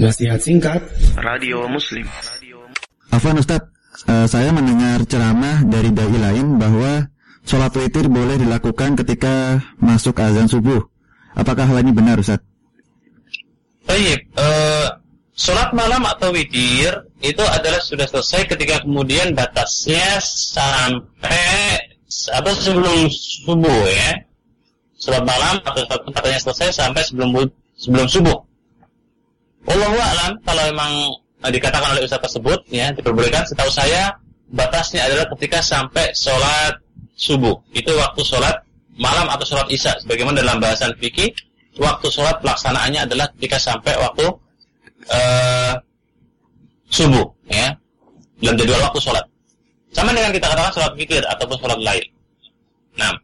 Nasihat singkat Radio Muslim. Afwan Ustaz, eh, saya mendengar ceramah dari dai lain bahwa sholat witir boleh dilakukan ketika masuk azan subuh. Apakah hal ini benar Ustaz? Baik, eh, sholat malam atau witir itu adalah sudah selesai ketika kemudian batasnya sampai atau sebelum subuh ya. Sholat malam atau sholat katanya selesai sampai sebelum sebelum subuh. Wallahu a'lam kalau memang eh, dikatakan oleh ustaz tersebut ya diperbolehkan setahu saya batasnya adalah ketika sampai sholat subuh. Itu waktu sholat malam atau sholat isya. Sebagaimana dalam bahasan fikih waktu sholat pelaksanaannya adalah ketika sampai waktu uh, subuh ya. Dalam jadwal waktu sholat. Sama dengan kita katakan sholat fikir ataupun sholat lain. Nah